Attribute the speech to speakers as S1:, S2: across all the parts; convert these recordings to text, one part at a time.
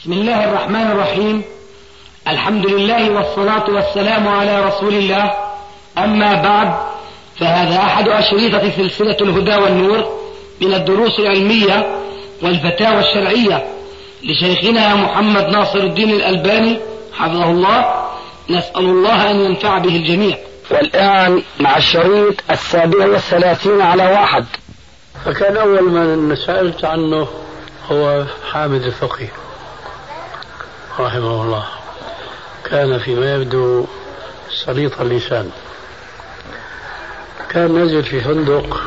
S1: بسم الله الرحمن الرحيم. الحمد لله والصلاة والسلام على رسول الله. أما بعد فهذا أحد أشريطة سلسلة الهدى والنور من الدروس العلمية والفتاوى الشرعية لشيخنا محمد ناصر الدين الألباني حفظه الله. نسأل الله أن ينفع به الجميع.
S2: والآن مع الشريط السابع والثلاثين على واحد.
S3: فكان أول من سألت عنه هو حامد الفقيه. رحمه الله. كان فيما يبدو سليط اللسان. كان نزل في فندق.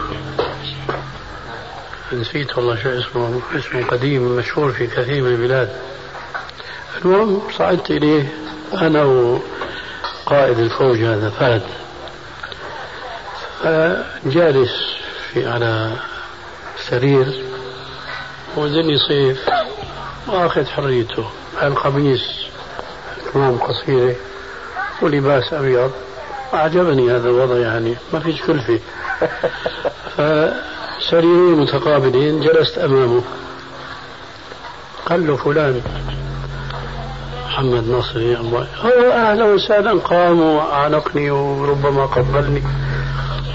S3: نسيت والله شو اسمه اسمه قديم مشهور في كثير من البلاد. المهم صعدت إليه أنا وقائد الفوج هذا فهد. فجالس في على سرير. وزني صيف. وأخذ حريته. القميص كمام قصيرة ولباس أبيض. أعجبني هذا الوضع يعني ما فيش كلفة. فسريرين متقابلين جلست أمامه. قال له فلان محمد ناصر يا الله هو أهلا وسهلا قام وعانقني وربما قبلني.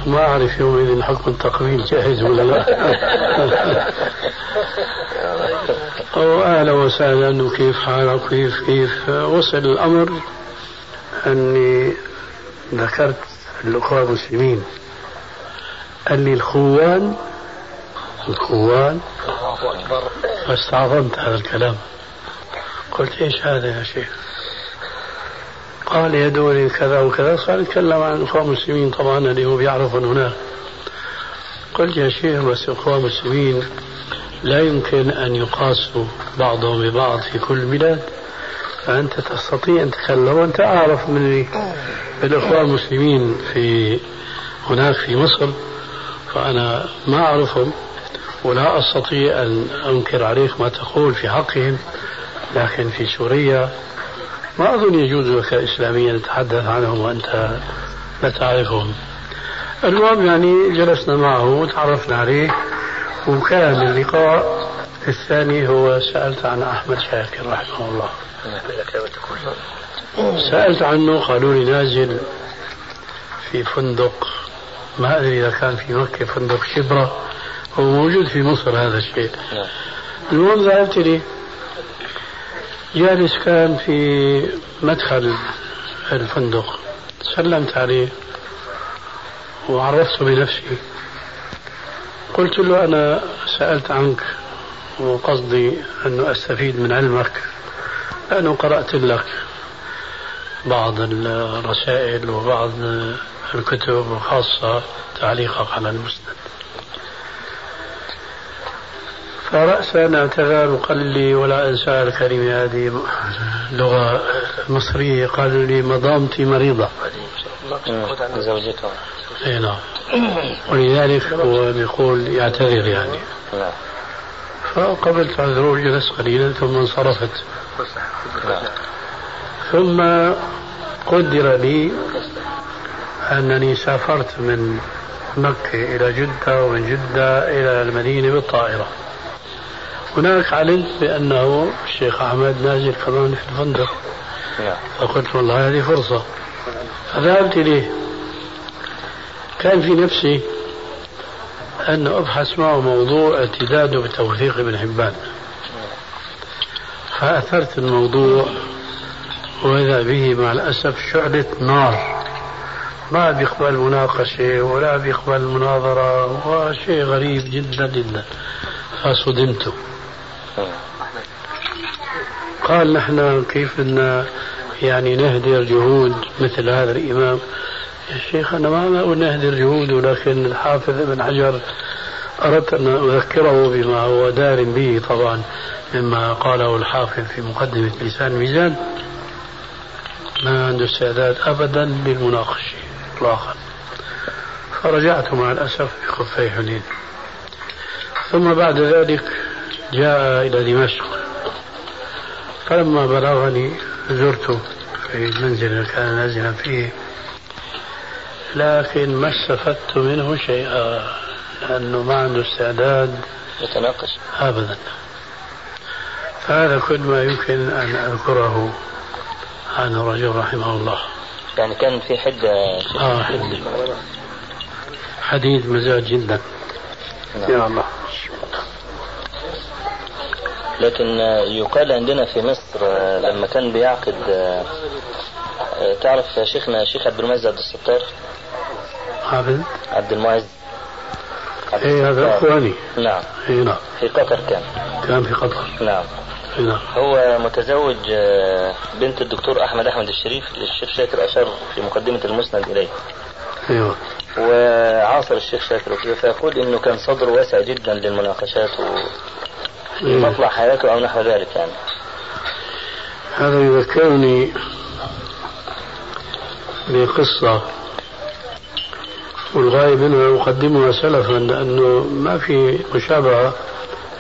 S3: ما أعرف يومئذ حكم التقبيل جاهز ولا لا. أو أهلا وسهلا وكيف حالك؟ كيف كيف؟ وصل الأمر أني ذكرت الأخوة المسلمين. قال لي الخوان الخوان فاستعظمت هذا الكلام. قلت إيش هذا يا شيخ؟ قال يدوري كذا وكذا. صار يتكلم عن إخوان المسلمين. طبعا اللي هو بيعرفهم هناك. قلت يا شيخ بس إخوان المسلمين لا يمكن أن يقاسوا بعضهم ببعض في كل بلاد. فأنت تستطيع أن تتكلم وأنت أعرف مني بالاخوان المسلمين في هناك في مصر. فأنا ما أعرفهم ولا أستطيع أن أنكر عليك ما تقول في حقهم. لكن في سوريا ما أظن يجوز لك إسلاميا تتحدث عنهم وأنت لا تعرفهم. المهم يعني جلسنا معه وتعرفنا عليه وكان اللقاء الثاني هو سألت عن أحمد شاكر رحمه الله. سألت عنه قالوا لي نازل في فندق ما أدري إذا كان في مكة فندق شبرة هو موجود في مصر هذا الشيء. المهم ذهبت لي جالس كان في مدخل الفندق. سلمت عليه وعرفته بنفسي. قلت له أنا سألت عنك وقصدي أنه أستفيد من علمك لأنه قرأت لك بعض الرسائل وبعض الكتب وخاصة تعليقك على المسند فرأسا أعتذر وقال لي ولا أنسى الكلمة هذه لغة مصرية قالوا لي مضامتي مريضة.
S2: زوجته
S3: اي نعم. ولذلك هو بيقول يعتذر يعني. فقبلت عذره وجلست قليلا ثم انصرفت. ثم قدر لي أنني سافرت من مكة إلى جدة ومن جدة إلى المدينة بالطائرة. هناك علمت بأنه الشيخ أحمد نازل كمان في الفندق. فقلت والله هذه فرصة. فذهبت إليه. كان في نفسي أن أبحث معه موضوع اعتداده بتوثيق ابن حبان. فأثرت الموضوع وإذا به مع الأسف شعلة نار. ما بيقبل مناقشة ولا بيقبل مناظرة وشيء غريب جدا جدا. فصدمت. قال نحن كيف بدنا يعني نهدر جهود مثل هذا الإمام؟ يا شيخ أنا ما أقول نهدر جهوده ولكن الحافظ ابن حجر أردت أن أذكره بما هو دار به طبعا مما قاله الحافظ في مقدمة لسان الميزان. ما عنده استعداد أبدا للمناقشة إطلاقا. فرجعت مع الأسف بخفي حنين. ثم بعد ذلك جاء إلى دمشق. فلما بلغني زرته في المنزل اللي كان نازلا فيه. لكن ما استفدت منه شيئا لأنه ما عنده استعداد
S2: يتناقش.
S3: أبدا. هذا كل ما يمكن أن أذكره عن الرجل رحمه الله.
S4: يعني كان في حدة
S3: آه حديد. حديد مزاج جدا.
S4: نعم.
S3: يا الله.
S4: لكن يقال عندنا في مصر لما كان بيعقد تعرف شيخنا الشيخ عبد المعز عبد الستار؟
S3: عبد؟
S4: عبد المعز. عبد
S3: إيه هذا. أخواني.
S4: نعم.
S3: اي نعم.
S4: في قطر كان.
S3: كان في قطر.
S4: نعم.
S3: اي نعم.
S4: هو متزوج آه، بنت الدكتور أحمد أحمد الشريف الشيخ شاكر أشار في مقدمة المسند إليه.
S3: أيوه.
S4: وعاصر الشيخ شاكر. وكذا فيقول إنه كان صدره واسع جدا للمناقشات في. مطلع حياته أو نحو ذلك يعني
S3: هذا يذكرني بقصة والغاية منها أقدمها سلفا لأنه ما في مشابهة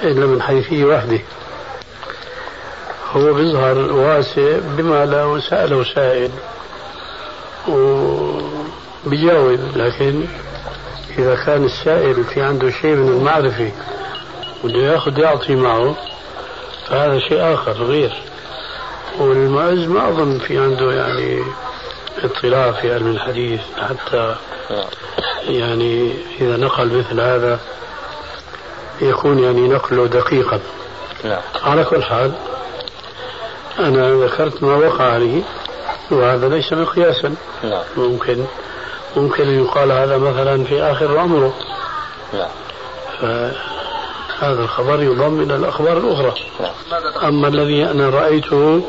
S3: إلا من حيثية واحدة هو بيظهر واسع بما لو سأله سائل وبيجاوب لكن إذا كان السائل في عنده شيء من المعرفة بده ياخذ يعطي معه فهذا شيء آخر غير. والمعز ما أظن في عنده يعني اطلاع في علم الحديث حتى. يعني إذا نقل مثل هذا يكون يعني نقله دقيقا.
S4: نعم.
S3: على كل حال أنا ذكرت ما وقع لي وهذا ليس مقياسا.
S4: نعم.
S3: ممكن ممكن يقال هذا مثلا في آخر عمره.
S4: نعم.
S3: فهذا الخبر يضم إلى الأخبار الأخرى. أما الذي أنا رأيته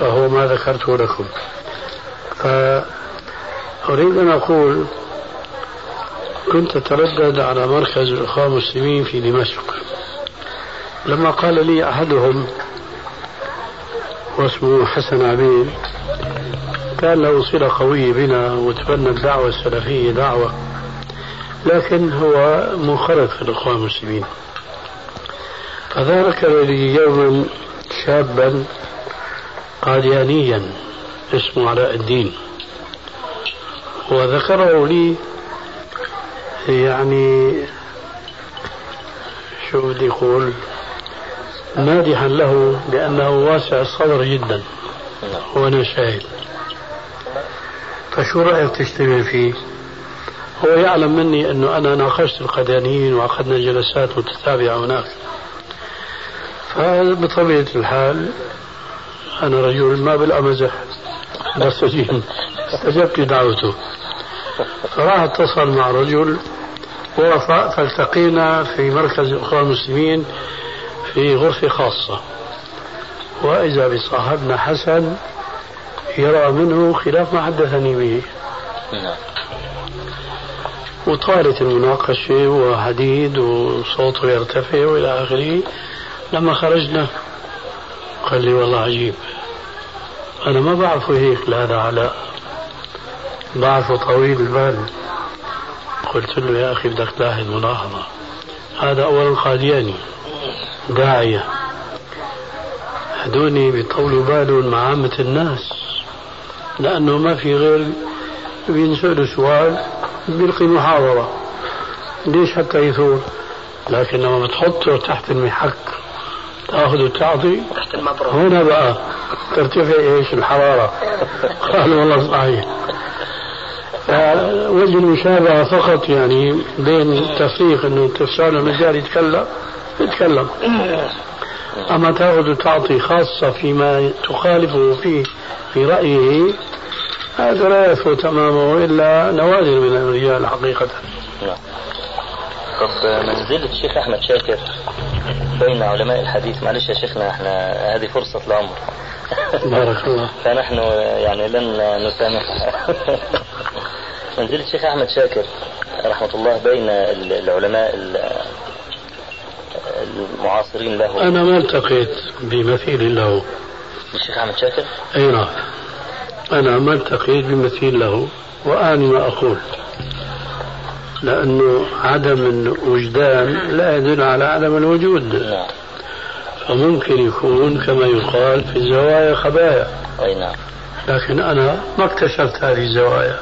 S3: فهو ما ذكرته لكم. فأريد أن أقول كنت أتردد على مركز الإخوان المسلمين في دمشق. لما قال لي أحدهم واسمه حسن عبيد كان له صلة قوية بنا وتبنى الدعوة السلفية دعوة. لكن هو منخرط في الإخوان المسلمين. فذكر لي يوما شابا قاديانيا اسمه علاء الدين. وذكره لي يعني شو بدي يقول مادحا له بأنه واسع الصدر جدا. وأنا شاهد. فشو رأيك تشتغل فيه؟ هو يعلم مني أنه أنا ناقشت القدانيين وعقدنا جلسات متتابعة هناك. فبطبيعة الحال أنا رجل ما بالأمزح بستجيب استجبت لدعوته. فراح اتصل مع رجل ووافق فالتقينا في مركز الإخوان المسلمين في غرفة خاصة. وإذا بصاحبنا حسن يرى منه خلاف ما حدثني به.
S4: نعم.
S3: وطالت المناقشة وحديد وصوته يرتفع وإلى آخره. لما خرجنا قال لي والله عجيب. أنا ما بعرفه هيك لهذا علاء بعرفه طويل البال. قلت له يا أخي بدك تلاحظ ملاحظة. هذا أولا قادياني داعية. هدوني بيطولوا بالهم مع عامة الناس. لأنه ما في غير بينسألوا سؤال. بيلقي محاضرة. ليش حتى يثور؟ لكن لما بتحطه تحت المحك تأخذ وتعطي.
S2: تحت المبرد
S3: هنا بقى ترتفع إيش؟ الحرارة. قال والله صحيح. وجه المشابهة فقط يعني بين التفريق إنه تفسر له مجال يتكلم يتكلم. أما تأخذ وتعطي خاصة فيما تخالفه فيه في رأيه هذا لا يثبت امامه إلا نوادر من الرجال حقيقة.
S4: نعم طب منزلة الشيخ أحمد شاكر بين علماء الحديث معلش يا شيخنا إحنا هذه فرصة العمر
S3: بارك الله.
S4: فنحن يعني لن نسامحها منزلة الشيخ أحمد شاكر رحمة الله بين العلماء المعاصرين له.
S3: أنا ما التقيت بمثيل له.
S4: الشيخ أحمد شاكر؟
S3: أي نعم. أنا ما التقيت بمثيل له واني ما أقول. لأنه عدم الوجدان لا يدل على عدم الوجود. فممكن يكون كما يقال في الزوايا خبايا.
S4: أي نعم.
S3: لكن أنا ما اكتشفت هذه الزوايا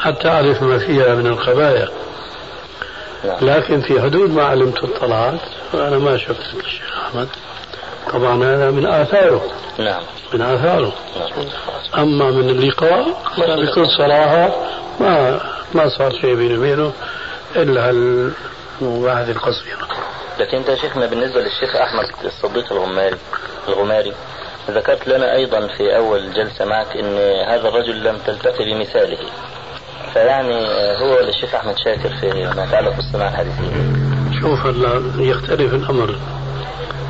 S3: حتى أعرف ما فيها من الخبايا.
S4: نعم.
S3: لكن في حدود ما علمت اطلعت وأنا ما شفت الشيخ أحمد. طبعا هذا من آثاره.
S4: نعم.
S3: من آثاره.
S4: نعم.
S3: أما من اللقاء بكل صراحة ما ما صار شيء بيني وبينه إلا المباحث القصيرة
S4: لكن انت يا شيخنا بالنسبة للشيخ أحمد الصديق الغماري الغماري ذكرت لنا أيضا في أول جلسة معك إن هذا الرجل لم تلتقي بمثاله. فيعني هو للشيخ أحمد شاكر في ما يتعلق بالصناعة الحديثيه
S3: شوف هلا يختلف الأمر.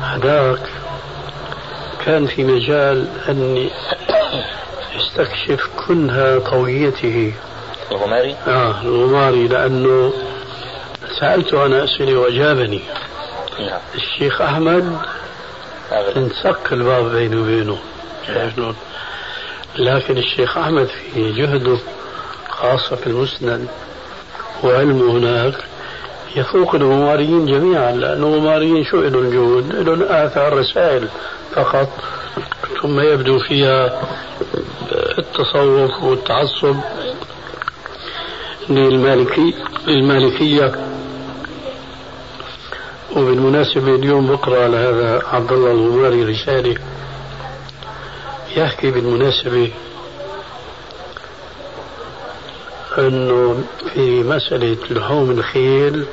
S3: هذاك كان في مجال أني استكشف كنها طويته
S4: الغماري
S3: آه الغماري لأنه سألته أنا أسئلة وأجابني
S4: نعم
S3: الشيخ أحمد. انسق الباب بيني وبينه شلون؟ لكن الشيخ أحمد في جهده خاصة في المسند وعلمه هناك يفوق الغماريين جميعا لأن الغماريين شو لهم جهد؟ لهم آثار رسائل فقط ثم يبدو فيها التصوف والتعصب للمالكي للمالكية وبالمناسبة اليوم بقرأ على هذا عبد الله الغماري رسالة يحكي بالمناسبة أنه في مسألة لحوم الخيل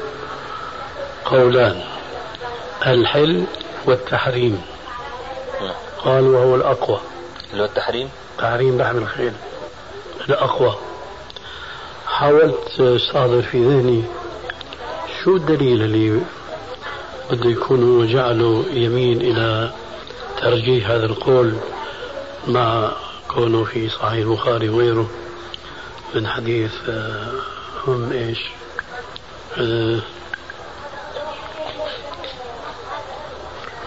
S3: قولان الحل والتحريم. قال وهو الأقوى.
S4: اللي هو التحريم؟
S3: تحريم لحم الخيل. الأقوى. حاولت استحضر في ذهني شو الدليل اللي بده يكون هو جعله يميل إلى ترجيح هذا القول مع كونه في صحيح البخاري وغيره من حديث آه، هم إيش؟ آه،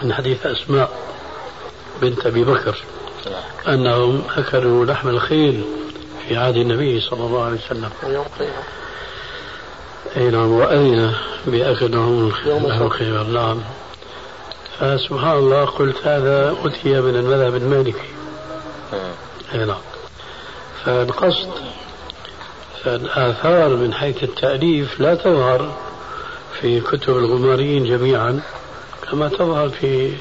S3: من حديث أسماء. بنت أبي بكر. أنهم أكلوا لحم الخيل في عهد النبي صلى الله عليه وسلم أي نعم واذن باكل لحم الخيل نعم فسبحان الله قلت هذا أتي من المذهب المالكي. أي نعم فالقصد فالآثار من حيث التأليف لا تظهر في كتب الغماريين جميعا كما تظهر في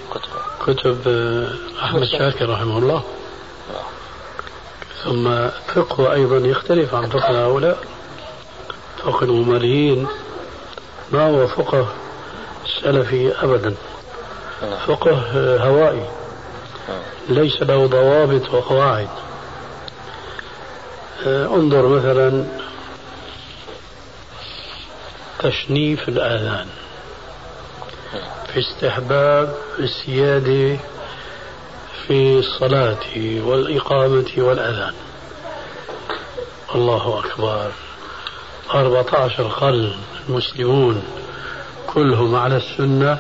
S4: كتب
S3: آه، أحمد شاكر رحمه الله. ثم فقهه أيضا يختلف عن فقه هؤلاء. فقه الغماريين ما هو فقه سلفي أبدا. فقه آه، هوائي. ليس له ضوابط وقواعد. آه، انظر مثلا تشنيف الآذان. في استحباب السيادة في الصلاة والإقامة والأذان. الله أكبر. 14 قرن المسلمون كلهم على السنة.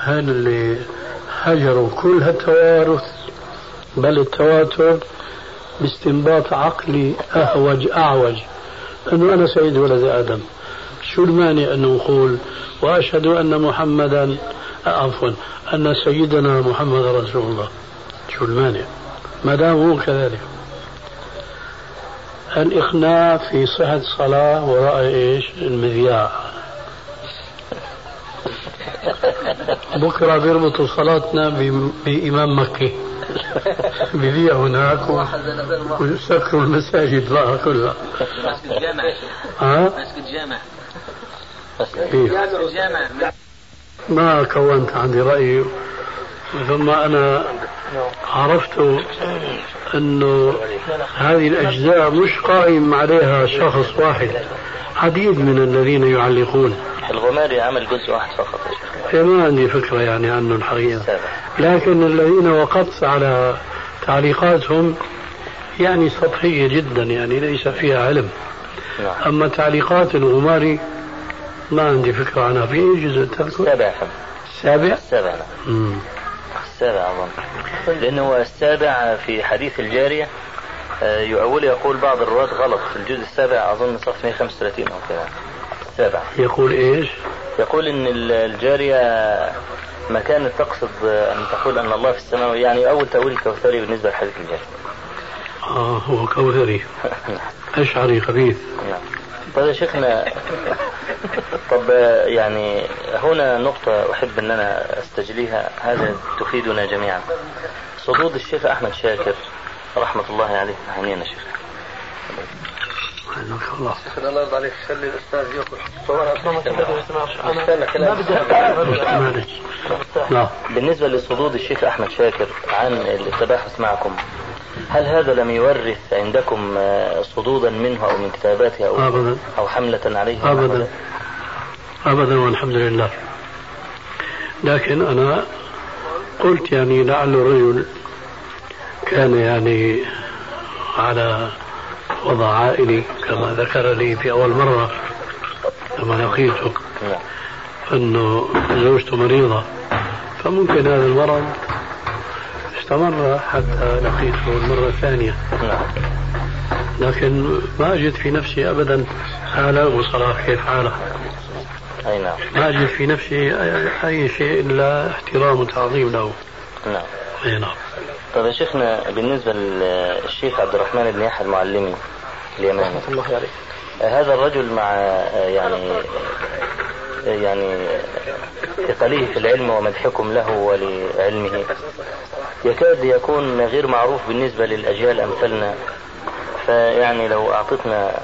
S3: هل اللي هجروا كل هالتوارث. بل التواتر باستنباط عقلي أهوج أعوج. أنه أنا سيد ولد آدم. شو المانع أن نقول وأشهد أن محمدا عفوا أن سيدنا محمد رسول الله. شو المانع ما دام هو كذلك. الإقناع في صحة الصلاة وراء إيش؟ المذياع. بكرة بيربطوا صلاتنا بإمام مكي. بذيع هناك و- ويسكروا المساجد بقى كلها.
S5: مسجد جامع.
S3: ها؟
S5: مسجد جامع.
S3: ما كونت عندي رأي ثم أنا عرفت أنه هذه الأجزاء مش قائم عليها شخص واحد عديد من الذين يعلقون.
S4: الغماري عمل جزء واحد فقط.
S3: ما عندي فكرة يعني عنه الحقيقة. لكن الذين وقفت على تعليقاتهم يعني سطحية جدا يعني ليس فيها علم.
S4: نعم.
S3: أما تعليقات الغماري ما عندي فكرة عنها. في أي جزء تذكر؟
S4: السابع.
S3: السابع؟
S4: السابع. نعم. السابع أظن. لأنه هو السابع في حديث الجارية. آه، يؤول يقول بعض الرواة غلط. في الجزء السابع أظن صفحة 135 أو كذا. السابع
S3: يقول إيش؟
S4: يقول ال- الجارية ما كانت تقصد أن تقول أن الله في السماء يعني أول تأويل الكوثري بالنسبة لحديث الجارية.
S3: آه هو كوثري. أشعري خبيث.
S4: نعم. طيب يا شيخنا. طب يعني هنا نقطة أحب أن أنا أستجليها. هذا تفيدنا جميعا. صدود الشيخ أحمد شاكر رحمة الله عليه. هنينا شيخ.
S3: الله.
S5: الله يرضى عليك. خلي
S3: الأستاذ
S4: نعم بالنسبة لصدود الشيخ أحمد شاكر عن التباحث معكم هل هذا لم يورث عندكم صدودا منه أو من كتاباته أو
S3: أبدا.
S4: أو حملة عليه؟
S3: أبدا. أبدا. والحمد لله. لكن أنا قلت يعني لعل الرجل كان يعني على وضع عائلي كما ذكر لي في أول مرة لما لقيته
S4: نعم.
S3: أنه زوجته مريضة فممكن هذا المرض استمر حتى لقيته المرة الثانية
S4: نعم.
S3: لكن ما أجد في نفسي أبدا حالة وصلاح كيف حالة.
S4: أي نعم.
S3: ما أجد في نفسي أي شيء إلا احترام وتعظيم له.
S4: نعم.
S3: أي نعم.
S4: طيب يا شيخنا بالنسبة للشيخ عبد الرحمن بن يحيى المعلمي اليماني.
S5: رحمة الله عليه.
S4: هذا الرجل مع يعني يعني ثقله في العلم ومدحكم له ولعلمه. يكاد يكون غير معروف بالنسبة للأجيال أمثالنا. فيعني لو أعطتنا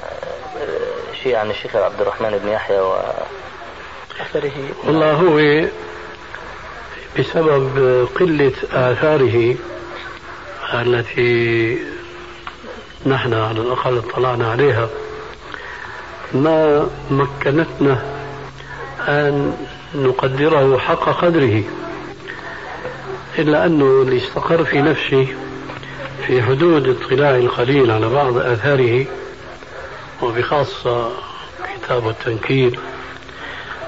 S4: شيء عن الشيخ عبد الرحمن بن يحيى و
S5: أثره.
S3: والله هو بسبب قلة آثاره التي نحن على الأقل اطلعنا عليها ما مكنتنا أن نقدره حق قدره إلا أنه اللي استقر في نفسي في حدود اطلاع القليل على بعض آثاره وبخاصة كتاب التنكيل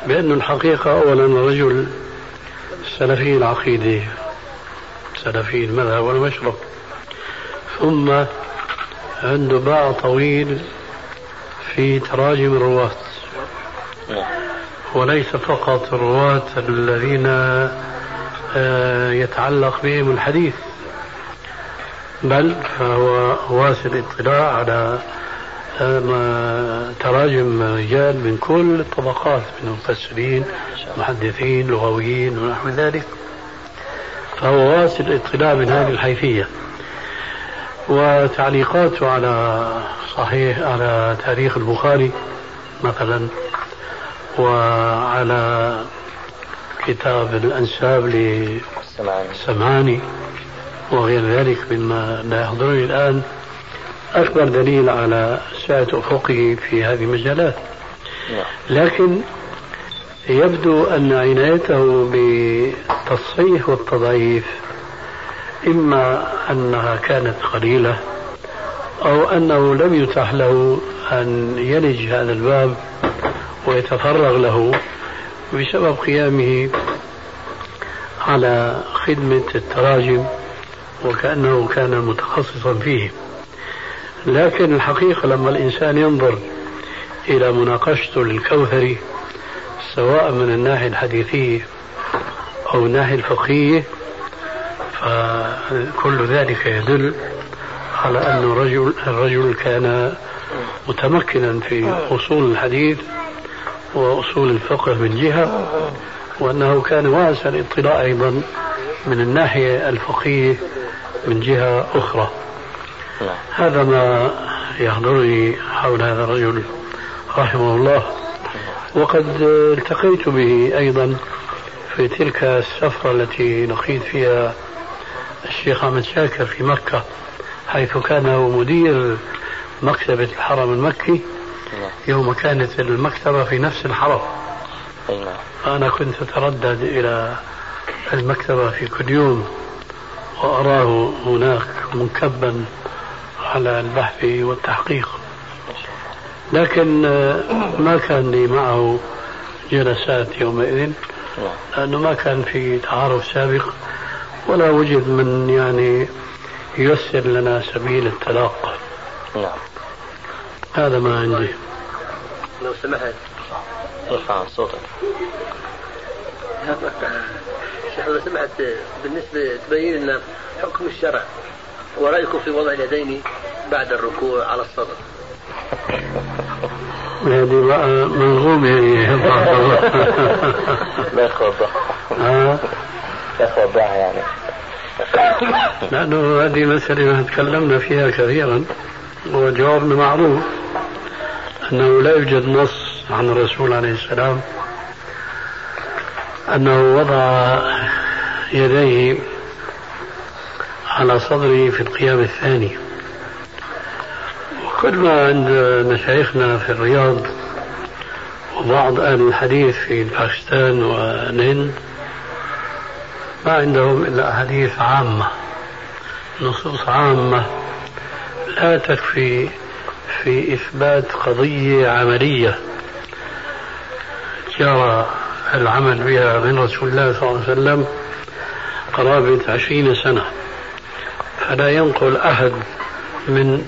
S3: بأن الحقيقة أولا رجل سلفي العقيدة سلفي المذهب والمشرب ثم عنده باع طويل في تراجم الرواة. وليس فقط الرواة الذين آه، يتعلق بهم الحديث بل فهو واسع الاطلاع على آه، تراجم رجال من كل الطبقات من مفسرين محدثين لغويين ونحو ذلك. فهو واسع الاطلاع من هذه الحيثية. وتعليقاته على صحيح على تاريخ البخاري مثلا وعلى كتاب الأنساب للسمعاني وغير ذلك مما لا يحضرني الآن أكبر دليل على سعة أفقه في هذه المجالات. لكن يبدو أن عنايته بالتصحيح والتضعيف إما أنها كانت قليلة أو أنه لم يتح له أن يلج هذا الباب ويتفرغ له بسبب قيامه على خدمة التراجم وكأنه كان متخصصا فيه. لكن الحقيقة لما الإنسان ينظر إلى مناقشته للكوثري سواء من الناحية الحديثية أو الناحية الفقهية فكل ذلك يدل على أن الرجل الرجل كان متمكنا في أصول الحديث وأصول الفقه من جهة وأنه كان واسع الإطلاع أيضا من الناحية الفقهية من جهة أخرى. هذا ما يحضرني حول هذا الرجل رحمه الله. وقد التقيت به أيضا في تلك السفرة التي لقيت فيها الشيخ أحمد شاكر في مكة حيث كان هو مدير مكتبة الحرم المكي. يوم كانت المكتبة في نفس الحرم. أنا كنت أتردد إلى المكتبة في كل يوم وأراه هناك منكبا على البحث والتحقيق. لكن ما كان لي معه جلسات يومئذ. لأنه ما كان في تعارف سابق ولا وجد من يعني ييسر لنا سبيل التلاقى.
S4: نعم.
S3: هذا ما عندي.
S5: لو سمحت.
S4: ارفع صوتك.
S5: شيخ لو سمحت بالنسبة تبين لنا حكم الشرع ورأيكم في وضع اليدين بعد الركوع على الصدر.
S3: هذه بقى منغومة هي
S4: لا لا يتوضحها يعني.
S3: لأنه هذه مسألة ما تكلمنا فيها كثيرا. وجوابنا معروف أنه لا يوجد نص عن الرسول عليه السلام أنه وضع يديه على صدره في القيام الثاني. وكل ما عند مشايخنا في الرياض وبعض أهل الحديث في باكستان والهند ما عندهم إلا أحاديث عامة نصوص عامة لا تكفي في إثبات قضية عملية جرى العمل بها من رسول الله صلى الله عليه وسلم قرابة عشرين سنة. فلا ينقل أحد من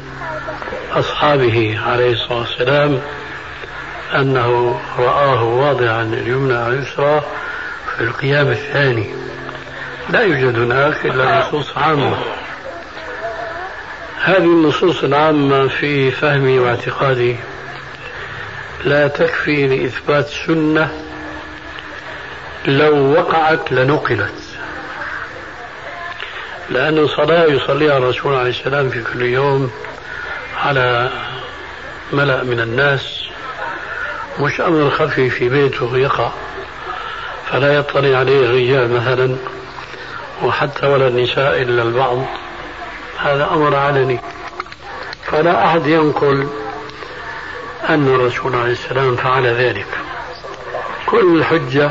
S3: أصحابه عليه الصلاة والسلام أنه رآه واضعا اليمنى على اليسرى في القيام الثاني. لا يوجد هناك إلا نصوص عامة. هذه النصوص العامة في فهمي واعتقادي. لا تكفي لإثبات سنة لو وقعت لنقلت. لأن صلاة يصليها الرسول عليه السلام في كل يوم على ملأ من الناس مش أمر خفي في بيته يقع. فلا يطلع عليه الرجال مثلا وحتى ولا النساء إلا البعض. هذا أمر علني. فلا أحد ينقل أن الرسول عليه السلام فعل ذلك. كل الحجة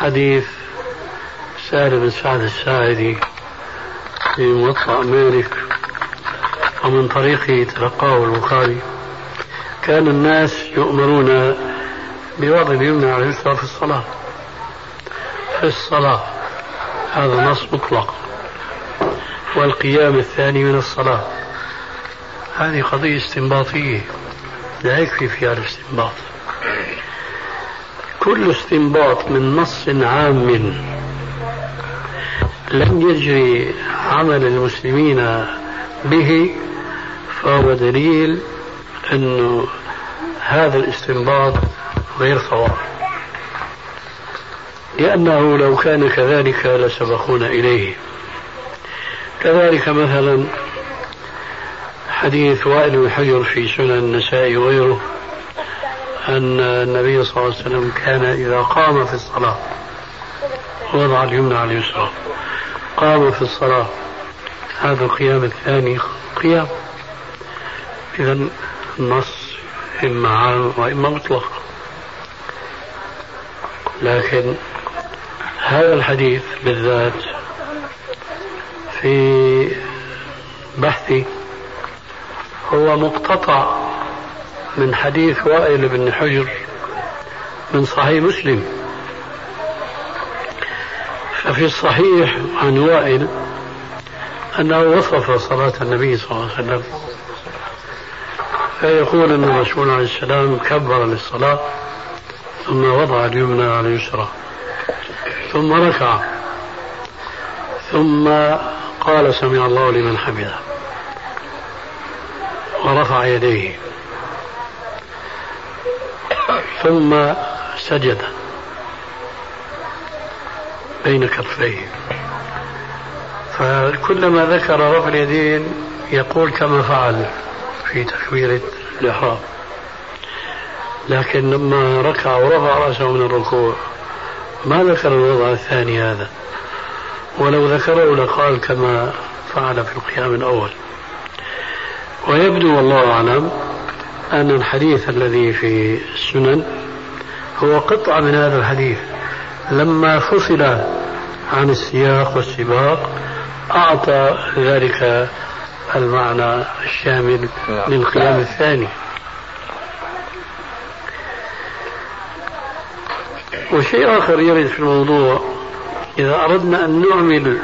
S3: حديث سالم بن سعد الساعدي في موطأ مالك ومن طريقه تلقاه البخاري. كان الناس يؤمرون بوضع اليمنى على في الصلاة في الصلاة. هذا نص مطلق. والقيام الثاني من الصلاة. هذه قضية استنباطية. لا يكفي فيها الاستنباط. كل استنباط من نص عام لم يجري عمل المسلمين به فهو دليل أنه هذا الاستنباط غير صواب. لأنه لو كان كذلك لسبقونا إليه. كذلك مثلا حديث وائل بن حجر في سنن النساء وغيره أن النبي صلى الله عليه وسلم كان إذا قام في الصلاة وضع اليمنى على اليسرى قام في الصلاة. هذا القيام الثاني قيام. إذا النص إما عام وإما مطلق لكن هذا الحديث بالذات في بحثي هو مقتطع من حديث وائل بن حجر من صحيح مسلم. ففي الصحيح عن وائل أنه وصف صلاة النبي صلى الله عليه وسلم فيقول أن الرسول عليه السلام كبر للصلاة ثم وضع اليمنى على اليسرى ثم ركع ثم قال سمع الله لمن حمده ورفع يديه ثم سجد بين كفيه. فكلما ذكر رفع اليدين يقول كما فعل في تكبيرة الإحرام. لكن لما ركع ورفع رأسه من الركوع ما ذكر الوضع الثاني هذا. ولو ذكره لقال كما فعل في القيام الأول. ويبدو والله أعلم أن الحديث الذي في السنن هو قطعة من هذا الحديث. لما فصل عن السياق والسباق أعطى ذلك المعنى الشامل
S4: نعم.
S3: للقيام الثاني. وشيء آخر يرد في الموضوع إذا أردنا أن نعمل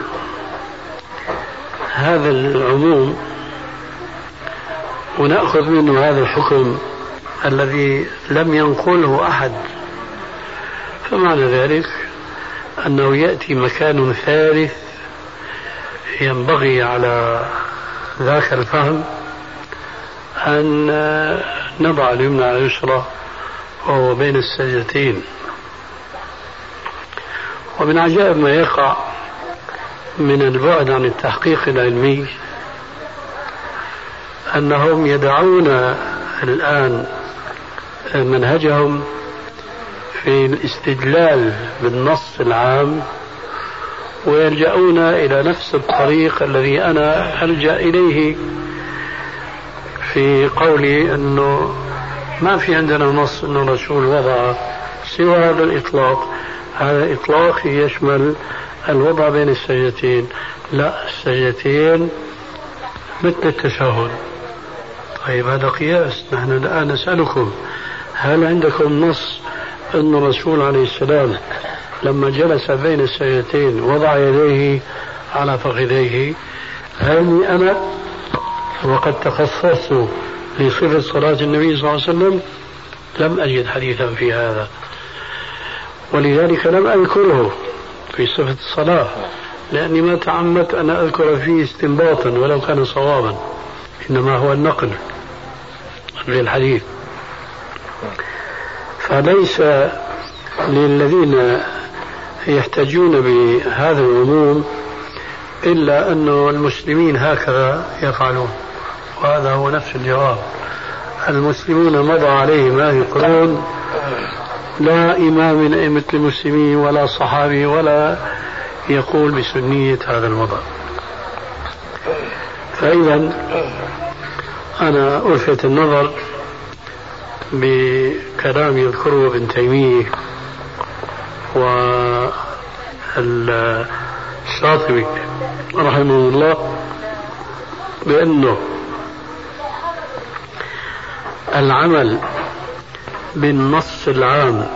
S3: هذا العموم ونأخذ منه هذا الحكم الذي لم ينقله أحد فمعنى ذلك أنه يأتي مكان ثالث ينبغي على ذاك الفهم أن نضع اليمنى على اليسرى وهو بين السجدتين. ومن عجائب ما يقع من البعد عن التحقيق العلمي أنهم يدعون الآن منهجهم في الاستدلال بالنص العام ويلجؤون إلى نفس الطريق الذي أنا ألجأ إليه في قولي أنه ما في عندنا نص أنه الرسول وضع سوى هذا الإطلاق. هذا إطلاق يشمل الوضع بين السجدتين. لا السجدتين مثل التشهد. طيب هذا قياس. نحن الآن نسألكم هل عندكم نص أن الرسول عليه السلام لما جلس بين السجدتين وضع يديه على فخذيه؟ هل أنا وقد تخصصت لصفة صلاة النبي صلى الله عليه وسلم لم أجد حديثا في هذا. ولذلك لم أذكره في صفة الصلاة لأني ما تعمدت أن أذكر فيه استنباطا ولو كان صوابا إنما هو النقل في الحديث. فليس للذين يحتجون بهذا العموم إلا أن المسلمين هكذا يفعلون وهذا هو نفس الجواب. المسلمون مضى عليهم هذه القرون لا إمام من أئمة المسلمين ولا صحابي ولا يقول بسنية هذا الوضع فإذا أنا ألفت النظر بكلام يذكره ابن تيمية والشاطبي رحمه الله بأنه العمل بالنص العام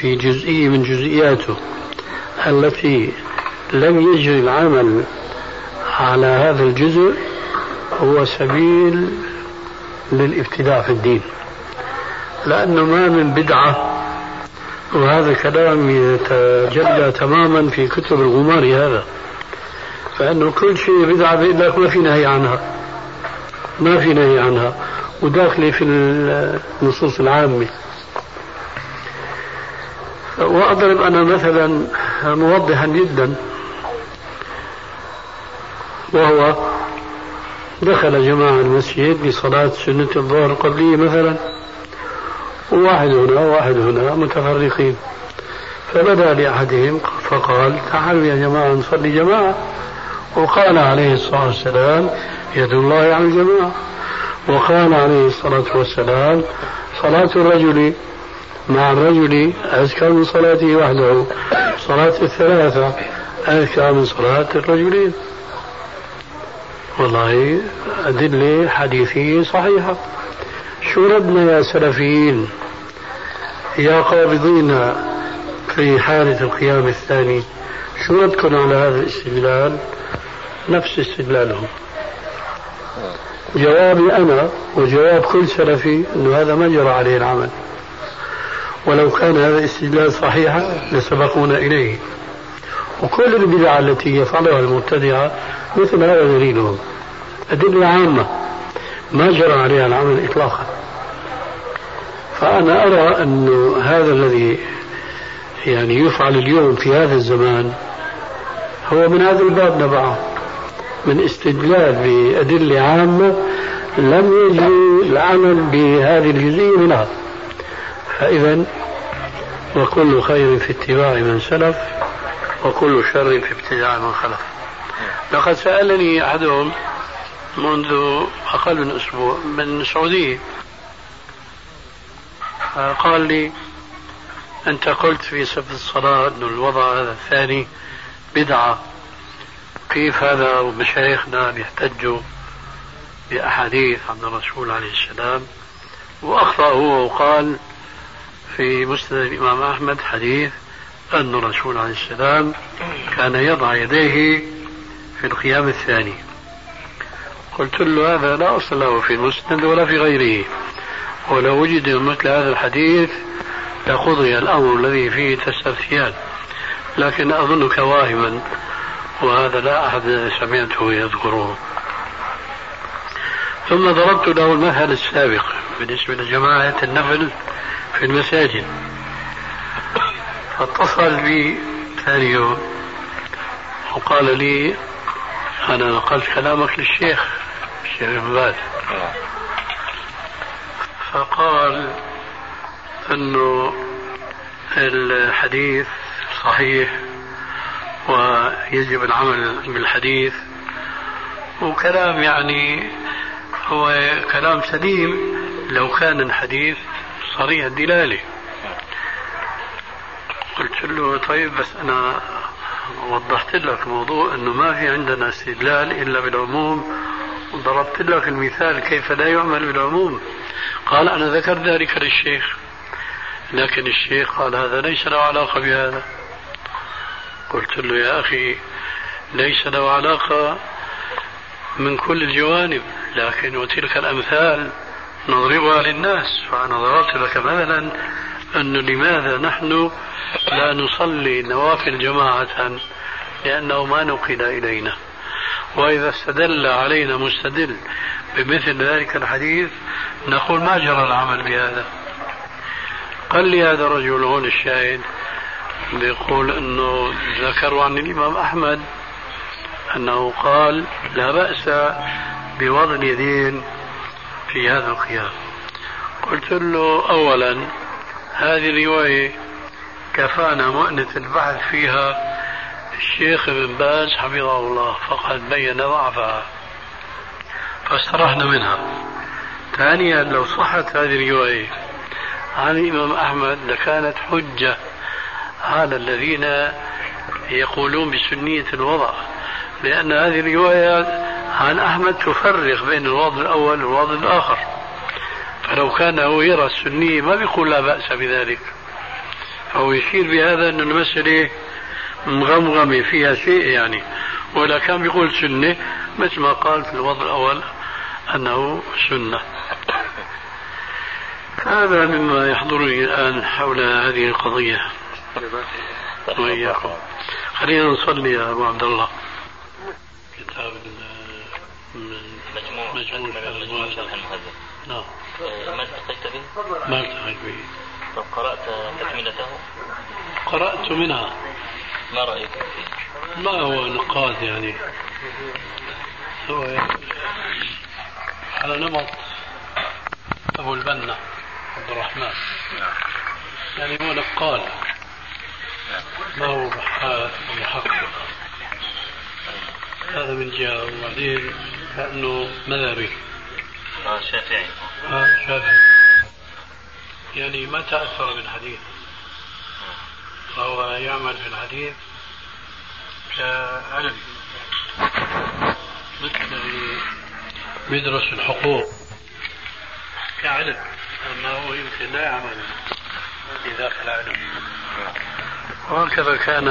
S3: في جزئية من جزئياته التي لم يجري العمل على هذا الجزء هو سبيل للابتداع في الدين. لأنه ما من بدعة وهذا كلام يتجلى تماما في كتب الغمار هذا. فإنه كل شيء بدعة بيقول لك ما في نهي عنها. ما في نهي عنها. وداخلة في النصوص العامة. وأضرب أنا مثلا موضحا جدا وهو دخل جماعة المسجد لصلاة سنة الظهر القبلية مثلا وواحد هنا وواحد هنا متفرقين. فبدأ لأحدهم فقال تعالوا يا جماعة نصلي جماعة. وقال عليه الصلاة والسلام يد الله على الجماعة. وقال عليه الصلاة والسلام صلاة الرجل مع الرجل أزكى من صلاته وحده صلاة الثلاثة أزكى من صلاة الرجلين. والله أدلة حديثية صحيحة. شو ردنا يا سلفيين يا قابضين في حالة القيام الثاني شو ردكم على هذا الاستدلال نفس استدلالهم. جوابي أنا وجواب كل سلفي أنه هذا ما جرى عليه العمل. ولو كان هذا الاستدلال صحيحا لسبقونا إليه. وكل البدع التي يفعلها المبتدعة مثل هذا دليلهم أدلة عامة. ما جرى عليها العمل إطلاقا. فأنا أرى أن هذا الذي يعني يفعل اليوم في هذا الزمان هو من هذا الباب نبعه. من استدلال بأدلة عامة لم يجري العمل بهذه الجزئية منها فإذا وكل خير في اتباع من سلف وكل شر في ابتداع من خلف. لقد سألني أحدهم منذ أقل من أسبوع من السعودية. قال لي أنت قلت في صفة الصلاة أن الوضع هذا الثاني بدعة. كيف هذا ومشايخنا بيحتجوا بأحاديث عن الرسول عليه السلام وأخطأ هو وقال في مسند الإمام أحمد حديث أن الرسول عليه السلام كان يضع يديه في القيام الثاني. قلت له هذا لا أصل له في المسند ولا في غيره ولو وجد مثل هذا الحديث لقضي الأمر الذي فيه تستفتيان لكن أظنك واهما وهذا لا أحد سمعته يذكره. ثم ضربت له المثل السابق بالنسبة لجماعة النفل في المساجد. فاتصل بي ثاني يوم وقال لي أنا نقلت كلامك للشيخ الشيخ ابن فقال أنه الحديث صحيح. ويجب العمل بالحديث. وكلام يعني هو كلام سليم لو كان الحديث صريح الدلالة. قلت له طيب بس أنا وضحت لك موضوع أنه ما في عندنا استدلال إلا بالعموم وضربت لك المثال كيف لا يعمل بالعموم. قال أنا ذكرت ذلك للشيخ لكن الشيخ قال هذا ليس له علاقة بهذا. قلت له يا أخي ليس له علاقة من كل الجوانب لكن وتلك الأمثال نضربها للناس فأنا ضربت لك مثلا أنه لماذا نحن لا نصلي النوافل جماعة لأنه ما نقل إلينا. وإذا استدل علينا مستدل بمثل ذلك الحديث نقول ما جرى العمل بهذا؟ قال لي هذا الرجل هون الشاهد بيقول إنه ذكروا عن الإمام أحمد أنه قال لا بأس بوضع اليدين في هذا القيام قلت له اولا هذه الرواية كفانا مؤنة البحث فيها الشيخ ابن باز حفظه الله فقد بين ضعفها. فاسترحنا منها. ثانيا لو صحت هذه الرواية عن الإمام أحمد لكانت حجة على الذين يقولون بسنية الوضع. لأن هذه الرواية عن أحمد تفرق بين الوضع الأول والوضع الآخر. فلو كان هو يرى السنية ما بيقول لا بأس بذلك. فهو يشير بهذا أن المسألة مغمغمة فيها شيء يعني. ولا كان بيقول سنة مثل ما قال في الوضع الأول أنه سنة. هذا مما يحضرني الآن حول هذه القضية. وإياكم. خلينا نصلي يا أبو عبد الله. كتاب
S4: مجموع. مجموع شرح المهذب.
S3: نعم.
S4: ما التقيت به؟
S3: ما التقيت به.
S4: طب قرأت تكملته؟
S3: قرأت منها.
S4: ما رأيك فيه؟
S3: ما هو نقاد يعني؟ هو على نمط أبو البنا عبد الرحمن. يعني هو نقال. ما هو بحاث محقق هذا من جهة وبعدين كأنه مذهبي.
S4: آه شافعي.
S3: ها شافعي. يعني ما تأثر بالحديث. فهو يعمل في الحديث كعلم مثل الذي بيدرس الحقوق كعلم أما هو يمكن لا يعمل في ذاك العلم وهكذا كان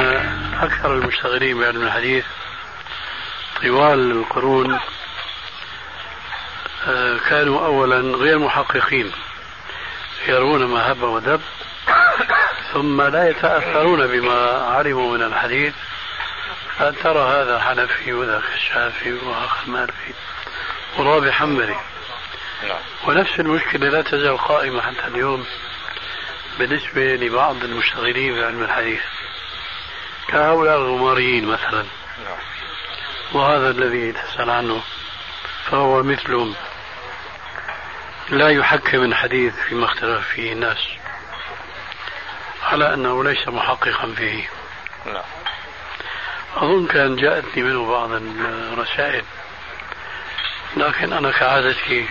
S3: أكثر المشتغلين بعلم الحديث طوال القرون آه، كانوا أولا غير محققين يرون ما هب ودب ثم لا يتأثرون بما علموا من الحديث فترى هذا حنفي وذاك الشافعي وآخر مالكي ورابع حنبلي.
S4: نعم.
S3: ونفس المشكلة لا تزال قائمة حتى اليوم. بالنسبة لبعض المشتغلين بعلم الحديث كهؤلاء الغماريين مثلا وهذا الذي تسأل عنه فهو مثلهم. لا يحكم الحديث فيما اختلف فيه الناس على أنه ليس محققا فيه. أظن كان جاءتني منه بعض الرسائل لكن أنا كعادتي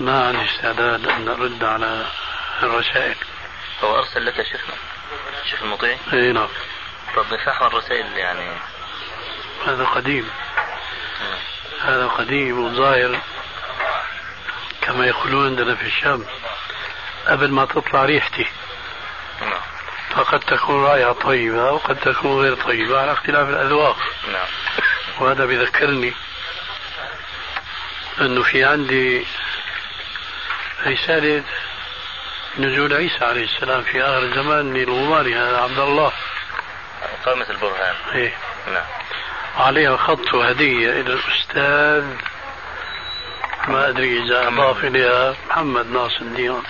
S3: ما عندي استعداد أن أرد على الرسائل.
S4: هو أرسل لك شيخنا شيخ؟ المطيع؟
S3: أي نعم.
S4: طب نفحوا الرسائل يعني.
S3: هذا قديم. هذا قديم وظاهر كما يقولون عندنا في الشام. قبل ما تطلع ريحتي.
S4: نعم.
S3: فقد تكون رائحة طيبة وقد تكون غير طيبة على اختلاف الأذواق.
S4: نعم.
S3: وهذا بذكرني أنه في عندي رسالة نزول عيسى عليه السلام في آخر الزمان للغماري هذا عبد الله
S4: قامة البرهان.
S3: إيه.
S4: نعم.
S3: عليها خط هدية إلى الأستاذ. ما أدري إذا أضاف إليها محمد ناصر الدين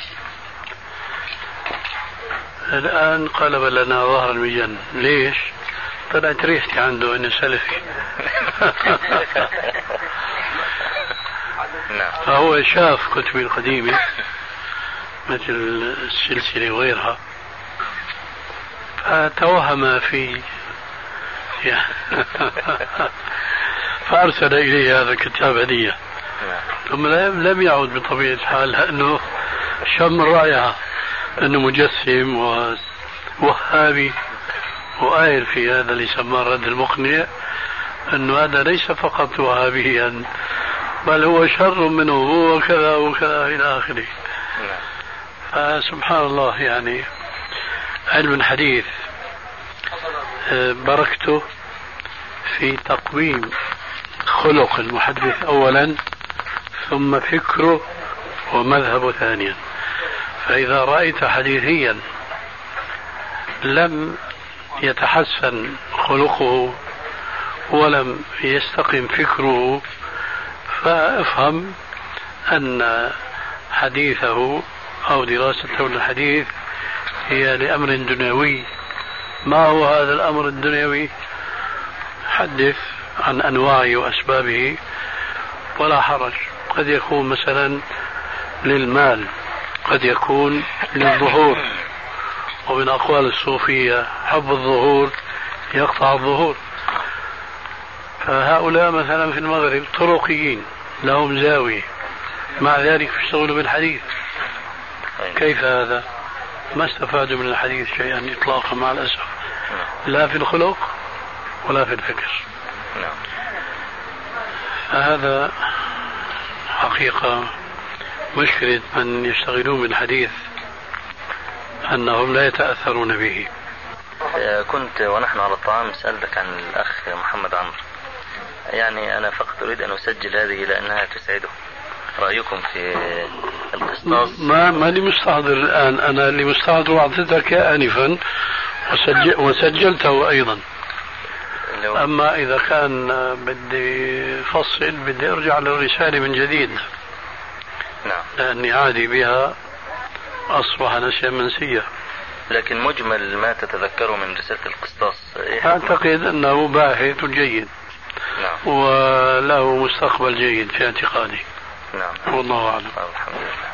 S3: الآن قلب لنا ظهر المجن. ليش؟ طلعت ريحتي عنده إنه سلفي.
S4: نعم.
S3: فهو شاف كتبي القديمة. مثل السلسلة وغيرها. فتوهم في فأرسل إلي هذا الكتاب هدية. ثم لم يعد بطبيعة الحال لأنه شم الرائحة أنه مجسم ووهابي. وآير في هذا اللي سماه الرد المقنع أنه هذا ليس فقط وهابيا بل هو شر منه هو كذا وكذا إلى آخره.
S4: نعم.
S3: فسبحان الله يعني علم الحديث آه، بركته في تقويم خلق المحدث أولا ثم فكره ومذهبه ثانيا. فإذا رأيت حديثيا لم يتحسن خلقه ولم يستقم فكره فافهم أن حديثه أو دراسته للحديث هي لأمر دنيوي. ما هو هذا الأمر الدنيوي؟ حدث عن أنواعه وأسبابه ولا حرج. قد يكون مثلا للمال قد يكون للظهور. ومن أقوال الصوفية حب الظهور يقطع الظهور. فهؤلاء مثلا في المغرب طرقيين لهم زاوية. مع ذلك يشتغلوا بالحديث. كيف هذا؟ ما استفادوا من الحديث شيئا إطلاقا مع الأسف. لا في الخلق ولا في الفكر.
S4: نعم.
S3: فهذا حقيقة مشكلة من يشتغلون بالحديث أنهم لا يتأثرون به.
S4: آه، كنت ونحن على الطعام سألتك عن الأخ محمد عمرو. يعني أنا فقط أريد أن أسجل هذه لأنها تسعده. رأيكم في
S3: ما ماني مستحضر الآن. أنا اللي مستحضر أعطيتك آنفا وسجل وسجلته أيضا.
S4: لو
S3: أما إذا كان بدي فصل بدي أرجع للرسالة من جديد.
S4: نعم.
S3: لأني عادي بها أصبح نسيا منسيا
S4: لكن مجمل ما تتذكره من رسالة القسطاس إيه؟
S3: أعتقد أنه باحث جيد.
S4: نعم.
S3: وله مستقبل جيد في اعتقادي.
S4: نعم.
S3: والله أعلم.
S4: آه، الحمد لله.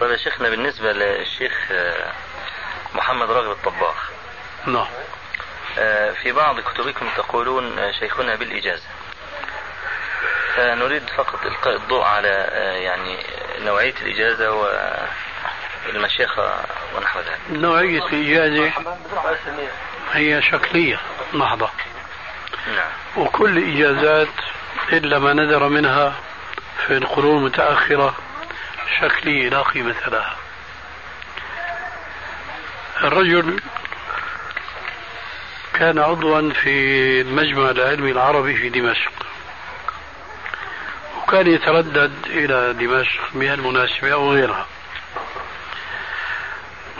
S4: طيب يا شيخنا بالنسبة للشيخ آه، محمد راغب الطباخ.
S3: نعم.
S4: آه، في بعض كتبكم تقولون آه، شيخنا بالإجازة. فنريد فقط إلقاء الضوء على يعني نوعية الإجازة والمشيخة ونحو ذلك.
S3: نوعية الإجازة هي شكلية. محضة
S4: نعم.
S3: وكل إجازات إلا ما ندر منها في القرون المتأخرة شكلية لا قيمة لها. الرجل كان عضوا في المجمع العلمي العربي في دمشق. وكان يتردد إلى دمشق بهالمناسبة أو غيرها.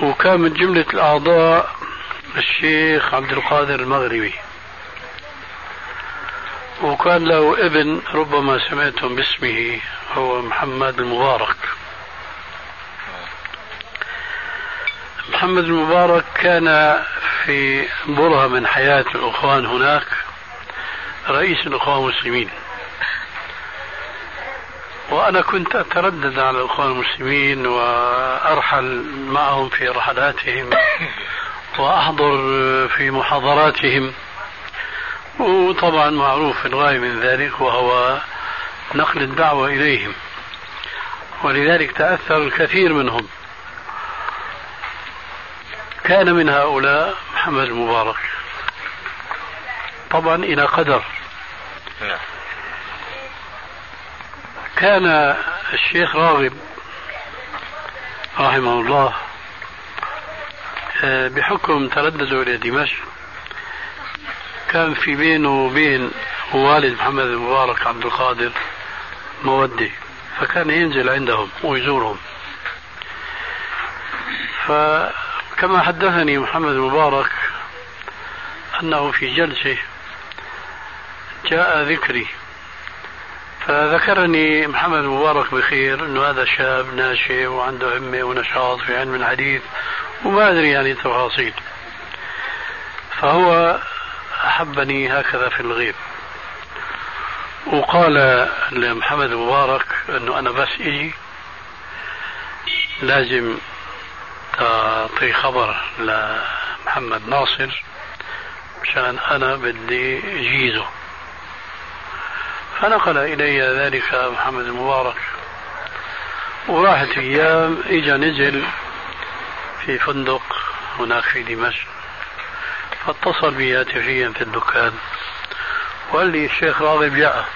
S3: وكان من جملة الأعضاء الشيخ عبد القادر المغربي. وكان له ابن ربما سمعتم باسمه هو محمد المبارك. محمد المبارك كان في برهة من حياة الأخوان هناك رئيس الأخوان المسلمين. وأنا كنت أتردد على الأخوان المسلمين وأرحل معهم في رحلاتهم وأحضر في محاضراتهم. وطبعا معروف الغاية من ذلك وهو نقل الدعوة إليهم. ولذلك تأثر الكثير منهم. كان من هؤلاء محمد المبارك. طبعا إلى قدر. كان الشيخ راغب رحمه الله آه، بحكم تردده إلى دمشق. كان في بينه وبين والد محمد المبارك عبد القادر مودة فكان ينزل عندهم ويزورهم. فكما حدثني محمد المبارك أنه في جلسة جاء ذكري فذكرني محمد مبارك بخير إنه هذا شاب ناشئ وعنده همة ونشاط في علم الحديث وما أدري يعني تفاصيل. فهو أحبني هكذا في الغيب. وقال لمحمد مبارك إنه أنا بس أجي لازم تعطي خبر لمحمد ناصر مشان أنا بدي أجيزه. فنقل إلي ذلك محمد المبارك. وراحت أيام اجى نزل في فندق هناك في دمشق. فاتصل بي هاتفيا في الدكان. وقال لي الشيخ راغب جاء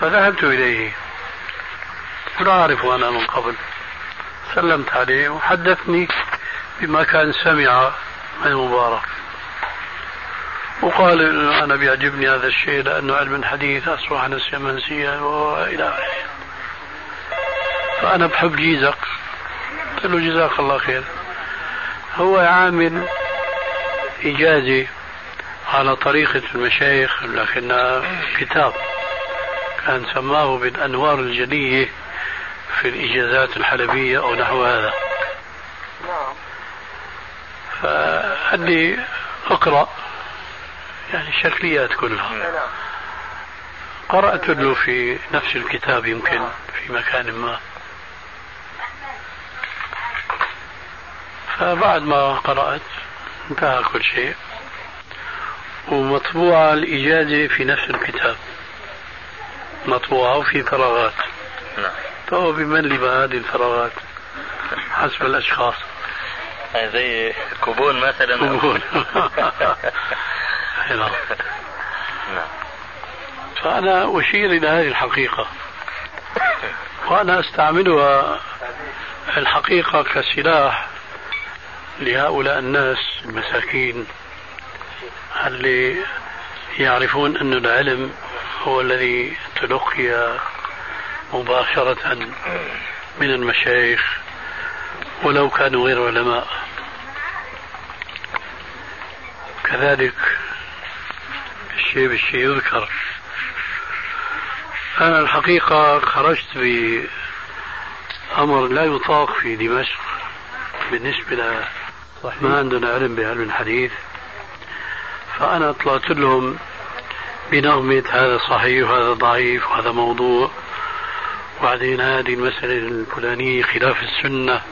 S3: فذهبت إليه. لا أعرفه أنا من قبل. سلمت عليه وحدثني بما كان سمع من مبارك وقال إنه أنا بيعجبني هذا الشيء لأنه علم الحديث أصبح نسيا منسيا وإلى آخره. فأنا بحب جيزك. قلت له جزاك الله خير. هو عامل إجازة على طريقة المشايخ لكنها كتاب كان سماه بالأنوار الجلية في الإجازات الحلبية أو نحو هذا. نعم. فقال لي أقرأ يعني الشكليات كلها. نعم. قرأت له في نفس الكتاب يمكن في مكان ما. فبعد ما قرأت انتهى كل شيء. ومطبوعة الإجازة في نفس الكتاب. مطبوعة وفي فراغات. نعم. فهو بمن بهذه الفراغات؟ حسب الأشخاص.
S4: زي كوبون مثلا.
S3: كوبون. نعم. فأنا أشير إلى هذه الحقيقة. وأنا أستعملها الحقيقة كسلاح لهؤلاء الناس المساكين اللي يعرفون أن العلم هو الذي تلقي مباشرة من المشايخ ولو كانوا غير علماء. كذلك الشيء بالشيء يذكر أنا الحقيقة خرجت بأمر لا يطاق في دمشق بالنسبة ل ما عندنا علم بعلم الحديث فأنا طلعت لهم بنغمة هذا صحيح وهذا ضعيف وهذا موضوع وبعدين هذه المسألة الفلانية خلاف السنة.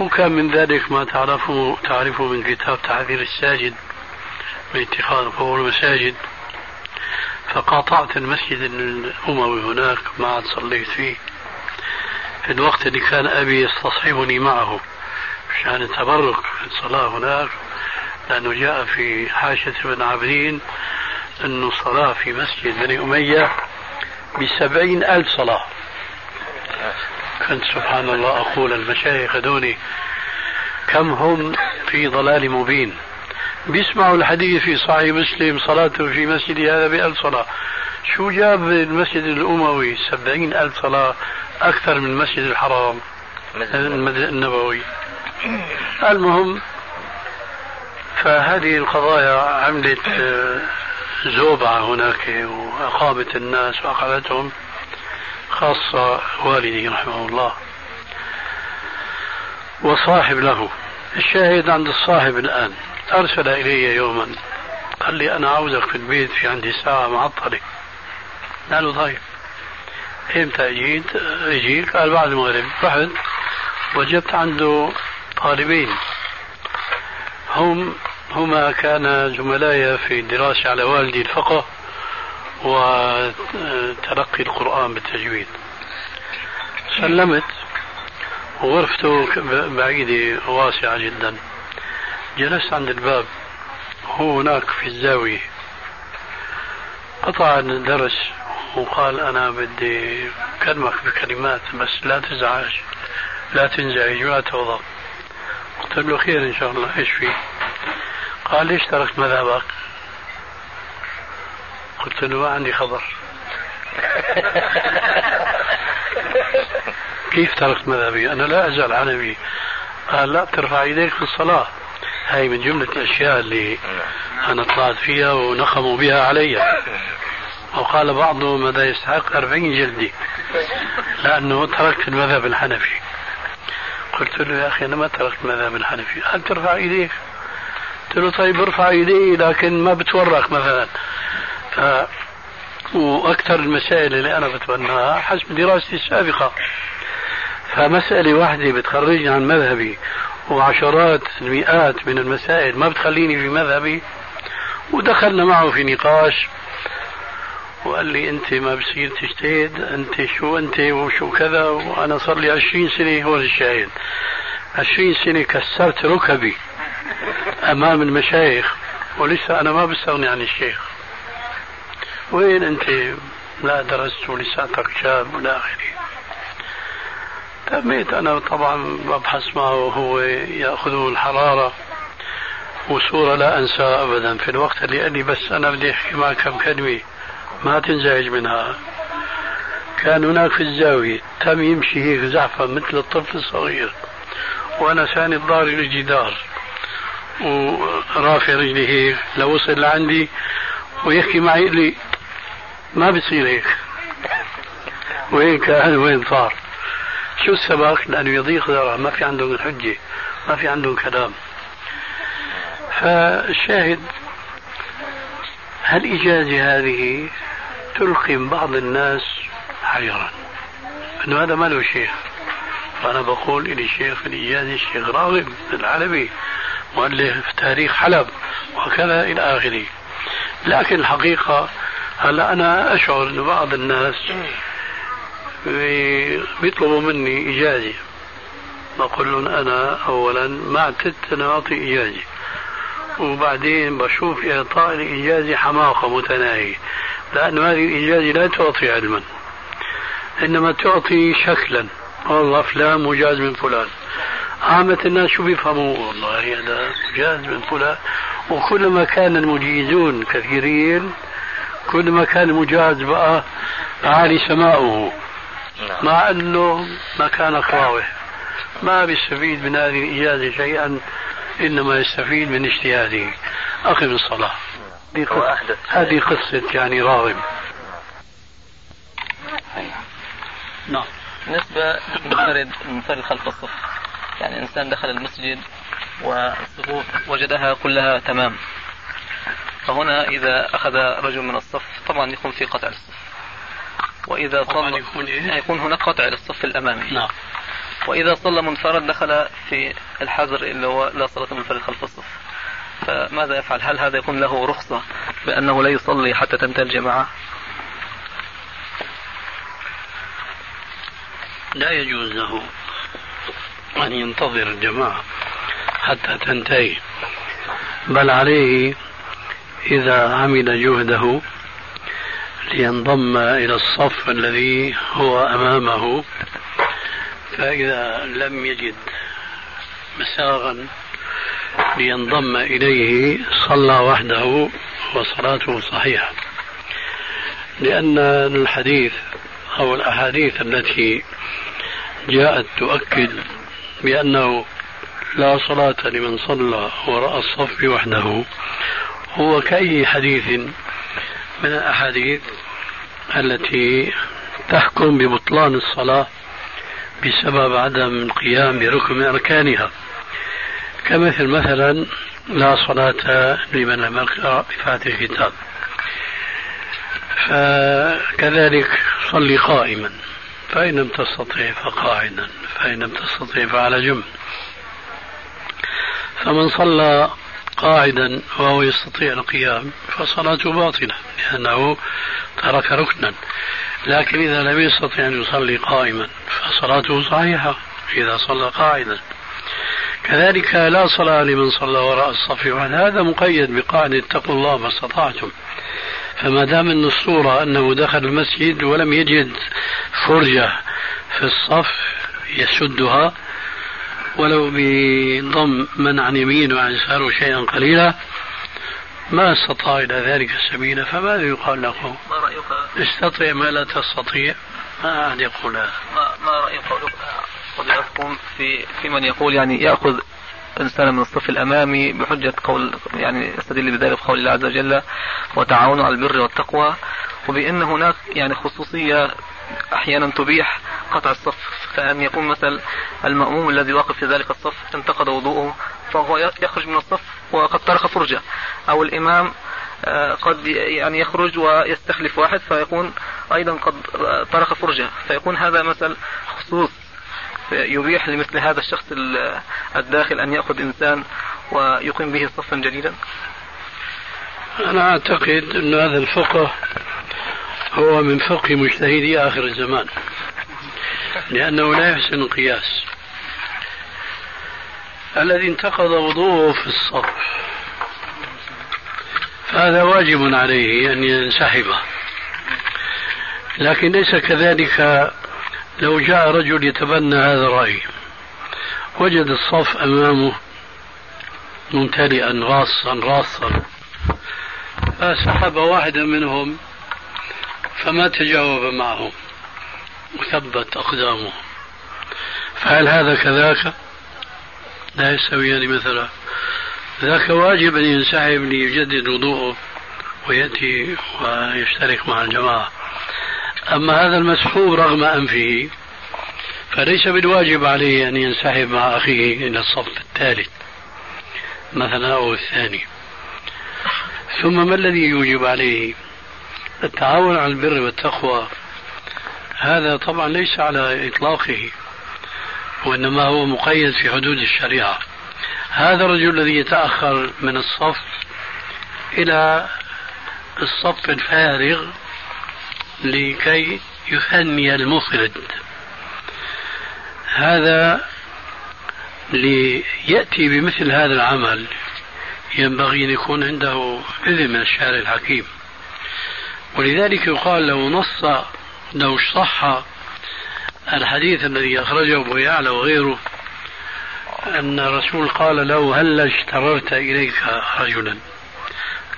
S3: وكان من ذلك ما تعرفه تعرفه من كتاب تعذير الساجد من اتخاذ قبور المساجد. فقاطعت المسجد الأموي هناك ما عاد صليت فيه. في الوقت اللي كان أبي يستصحبني معه. مشان التبرك في الصلاة هناك لأنه جاء في حاشة ابن عابدين أنه الصلاة في مسجد بني أمية بسبعين ألف صلاة. كنت سبحان الله أقول المشايخ دوني كم هم في ضلال مبين. بيسمعوا الحديث في صحيح مسلم صلاته في مسجد هذا بألف صلاة. شو جاب المسجد الأموي؟ سبعين ألف صلاة أكثر من المسجد الحرام النبوي المهم فهذه القضايا عملت آه، زوبعة هناك وأقامت الناس وأقامتهم خاصة والدي رحمه الله وصاحب له. الشاهد عند الصاحب الآن. أرسل إلي يوما. قال لي أنا عاوزك في البيت في عندي ساعة معطلة. قال طيب. إمتى أجيت؟ أجيك قال بعد المغرب. رحت وجدت عنده طالبين هم هما كان زملائي في الدراسة على والدي الفقه وتلقي القرآن بالتجويد. سلمت وغرفته بعيدة واسعة جدا. جلست عند الباب. هو هناك في الزاوية. قطع الدرس وقال أنا بدي أكلمك بكلمات بس لا تزعج. لا تنزعج ولا تغضب. قلت له خير إن شاء الله إيش فيه؟ قال ليش تركت مذهبك قلت له ما عندي خبر. كيف تركت مذهبي أنا لا أزال عنبي قال لا ترفع يديك في الصلاة. هاي من جملة الأشياء اللي أنا طلعت فيها ونخموا بها علي. وقال بعضهم هذا يستحق أربعين جلدة لأنه تركت المذهب الحنفي. قلت له يا أخي أنا ما تركت المذهب الحنفي هل ترفع إيديك? قلت له طيب ارفع إيدي لكن ما بتورق مثلا. ف وأكثر المسائل اللي أنا بتبناها حسب دراستي السابقة. فمسألة واحدة بتخرجني عن مذهبي وعشرات المئات من المسائل ما بتخليني في مذهبي ودخلنا معه في نقاش. وقال لي أنت ما بصير تجتهد أنت شو أنت وشو كذا وأنا صار لي 20 سنة هو الشاهد. 20 سنة كسرت ركبي أمام المشايخ ولسه أنا ما بستغني عن الشيخ. وين أنت؟ لا درست ولساتك شاب والى اخره تميت أنا طبعا ببحث معه وهو يأخذه الحرارة وصورة لا أنساها أبدا في الوقت اللي قال لي بس أنا بدي أحكي معك كم كلمة. ما تنزعج منها. كان هناك في الزاوية تم يمشي هيك زحفة مثل الطفل الصغير. وأنا ثاني ضاري الجدار. ورافع رجلي هيك لوصل لعندي ويحكي معي يقول لي ما بصير هيك؟ وين كان؟ وين صار؟ شو السبب؟ لأنه يضيق ذرع ما في عندهم الحجة ما في عندهم كلام. فالشاهد هالإجازة هذه؟ تلقي بعض الناس حيرا. أنه هذا ما له شيخ. فأنا بقول إلي شيخ الإجازة الشيخ راغب العلبي مؤلف تاريخ حلب وكذا إلى آخره. لكن الحقيقة هلا أنا أشعر أن بعض الناس بيطلبوا مني إجازة. بقول لهم أنا أولا ما اعتدت أن أعطي إجازة. وبعدين بشوف إعطاء الإجازة حماقة متناهية. لأن هذه الإجازة لا تعطي علما. إنما تعطي شكلا. والله فلان مجاز من فلان. عامة الناس شو بيفهموا؟ والله هذا مجاز من فلان. وكلما كان المجيزون كثيرين كلما كان المجاز بقى عالي سماؤه. نعم. مع إنه ما كان ما بيستفيد من هذه الاجازه شيئا إنما يستفيد من اجتهاده. أقم الصلاة. هذه قصة, هذه قصة يعني راغب.
S6: نعم. بالنسبة للمنفرد المنفرد خلف الصف. يعني إنسان دخل المسجد والصفوف وجدها كلها تمام. فهنا إذا أخذ رجل من الصف طبعا يكون في قطع الصف وإذا صلى يكون, إيه؟ يكون هناك قطع للصف الأمامي.
S3: نعم.
S6: وإذا صلى منفرد دخل في الحجر اللي هو لا صلاة منفرد خلف الصف. فماذا يفعل؟ هل هذا يكون له رخصة بأنه لا يصلي حتى تنتهي الجماعة؟
S3: لا يجوز له أن ينتظر الجماعة حتى تنتهي بل عليه إذا عمل جهده لينضم إلى الصف الذي هو أمامه فإذا لم يجد مساغا لينضم إليه صلى وحده وصلاته صحيحة. لأن الحديث أو الأحاديث التي جاءت تؤكد بأنه لا صلاة لمن صلى وراء الصف وحده. هو كأي حديث من الأحاديث التي تحكم ببطلان الصلاة بسبب عدم القيام بركن من أركانها. كمثل مثلا لا صلاة لمن لم يقرأ بفاتح الكتاب. فكذلك صلي قائما فإن لم تستطع فقاعدا فإن لم تستطع فعلى جنب. فمن صلى قاعدا وهو يستطيع القيام فصلاته باطلة لأنه ترك ركنا. لكن إذا لم يستطع أن يصلي قائما فصلاته صحيحة إذا صلى قاعدا. كذلك لا صلاة لمن صلى وراء الصف وعن هذا مقيد بقاعدة اتقوا الله ما استطعتم فما دام أن الصورة أنه دخل المسجد ولم يجد فرجة في الصف يسدها ولو بضم من عن يمين وعن يساره شيئا قليلا ما استطاع إلى ذلك سبيلا فماذا يقال له؟
S6: ما رأيك؟
S3: استطيع ما لا تستطيع ما أحد يقول هذا
S6: ما, ما فضيلتكم في في من يقول يعني يأخذ إنسان من الصف الأمامي بحجة قول يعني يستدل بذلك بقول الله عز وجل وتعاونوا على البر والتقوى وبأن هناك يعني خصوصية أحيانا تبيح قطع الصف. فأن يكون مثل المأموم الذي واقف في ذلك الصف انتقد وضوءه فهو يخرج من الصف وقد طرق فرجة. أو الإمام آه، قد يعني يخرج ويستخلف واحد فيكون أيضا قد طرق فرجة. فيكون هذا مثل خصوص. يبيح لمثل هذا الشخص الداخل أن يأخذ إنسان ويقيم به صفا جديدا؟
S3: أنا أعتقد أن هذا الفقه هو من فقه مجتهدي آخر الزمان لأنه لا يحسن القياس. الذي انتقض وضوءه في الصف فهذا واجب عليه أن ينسحب لكن ليس كذلك لو جاء رجل يتبنى هذا الرأي وجد الصف أمامه ممتلئا راصا راصا. فسحب واحدا منهم فما تجاوب معهم وثبت أقدامه. فهل هذا كذاك؟ لا يستويان مثلا. ذاك واجب أن ينسحب ليجدد وضوءه ويأتي ويشترك مع الجماعة. أما هذا المسحوب رغم أنفه فليس بالواجب عليه أن ينسحب مع أخيه إلى الصف الثالث مثلا أو الثاني. ثم ما الذي يوجب عليه؟ التعاون على البر والتقوى. هذا طبعا ليس على إطلاقه وإنما هو مقيد في حدود الشريعة. هذا الرجل الذي يتأخر من الصف إلى الصف الفارغ لكي يثني المفرد. هذا ليأتي بمثل هذا العمل ينبغي أن يكون عنده إذن من الشارع الحكيم. ولذلك يقال لو نص لو صح الحديث الذي أخرجه أبو يعلى وغيره أن الرسول قال له هل اشتررت إليك رجلا؟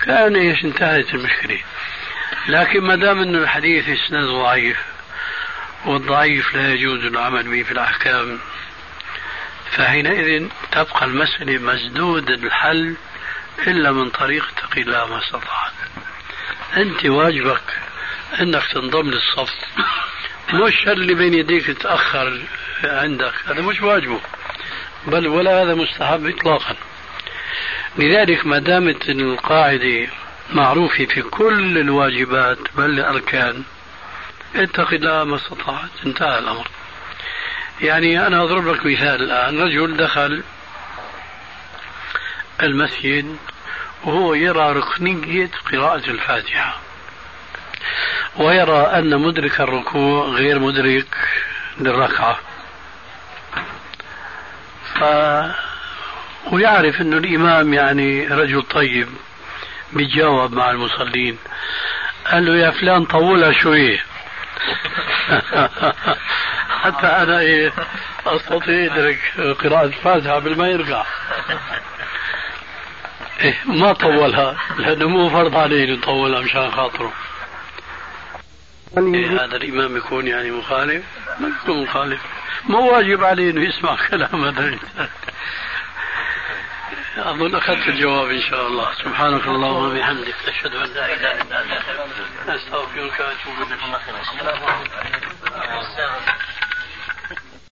S3: كان إيش انتهت المشكلة. لكن ما دام أن الحديث إسناد ضعيف والضعيف لا يجوز العمل به في الأحكام فحينئذ تبقى المسألة مسدودة الحل إلا من طريق اتق الله ما استطعت. أنت واجبك أنك تنضم للصف. مش اللي بين يديك تأخر عندك هذا مش واجبه بل ولا هذا مستحب إطلاقا. لذلك ما دامت القاعدة معروفة في كل الواجبات بل الأركان. اتق الله ما استطعت. انتهى الأمر. يعني أنا أضرب لك مثال الآن. رجل دخل المسجد وهو يرى ركنية قراءة الفاتحة ويرى أن مدرك الركوع غير مدرك للركعة. ف ويعرف أن الإمام يعني رجل طيب. بيتجاوب مع المصلين. قال له يا فلان طولها شوية. حتى أنا إيه أستطيع أدرك قراءة الفاتحة قبل ما يرجع. إيه ما طولها لأنه مو فرض عليه يطولها مشان خاطره. إيه هذا الإمام يكون يعني مخالف؟ ما يكون مخالف. مو واجب عليه أنه يسمع كلام هذا. أظن أخذت الجواب إن شاء الله. سبحانك اللهم وبحمدك. أشهد أن لا إله إلا أنت. أستغفرك وأتوب إليك.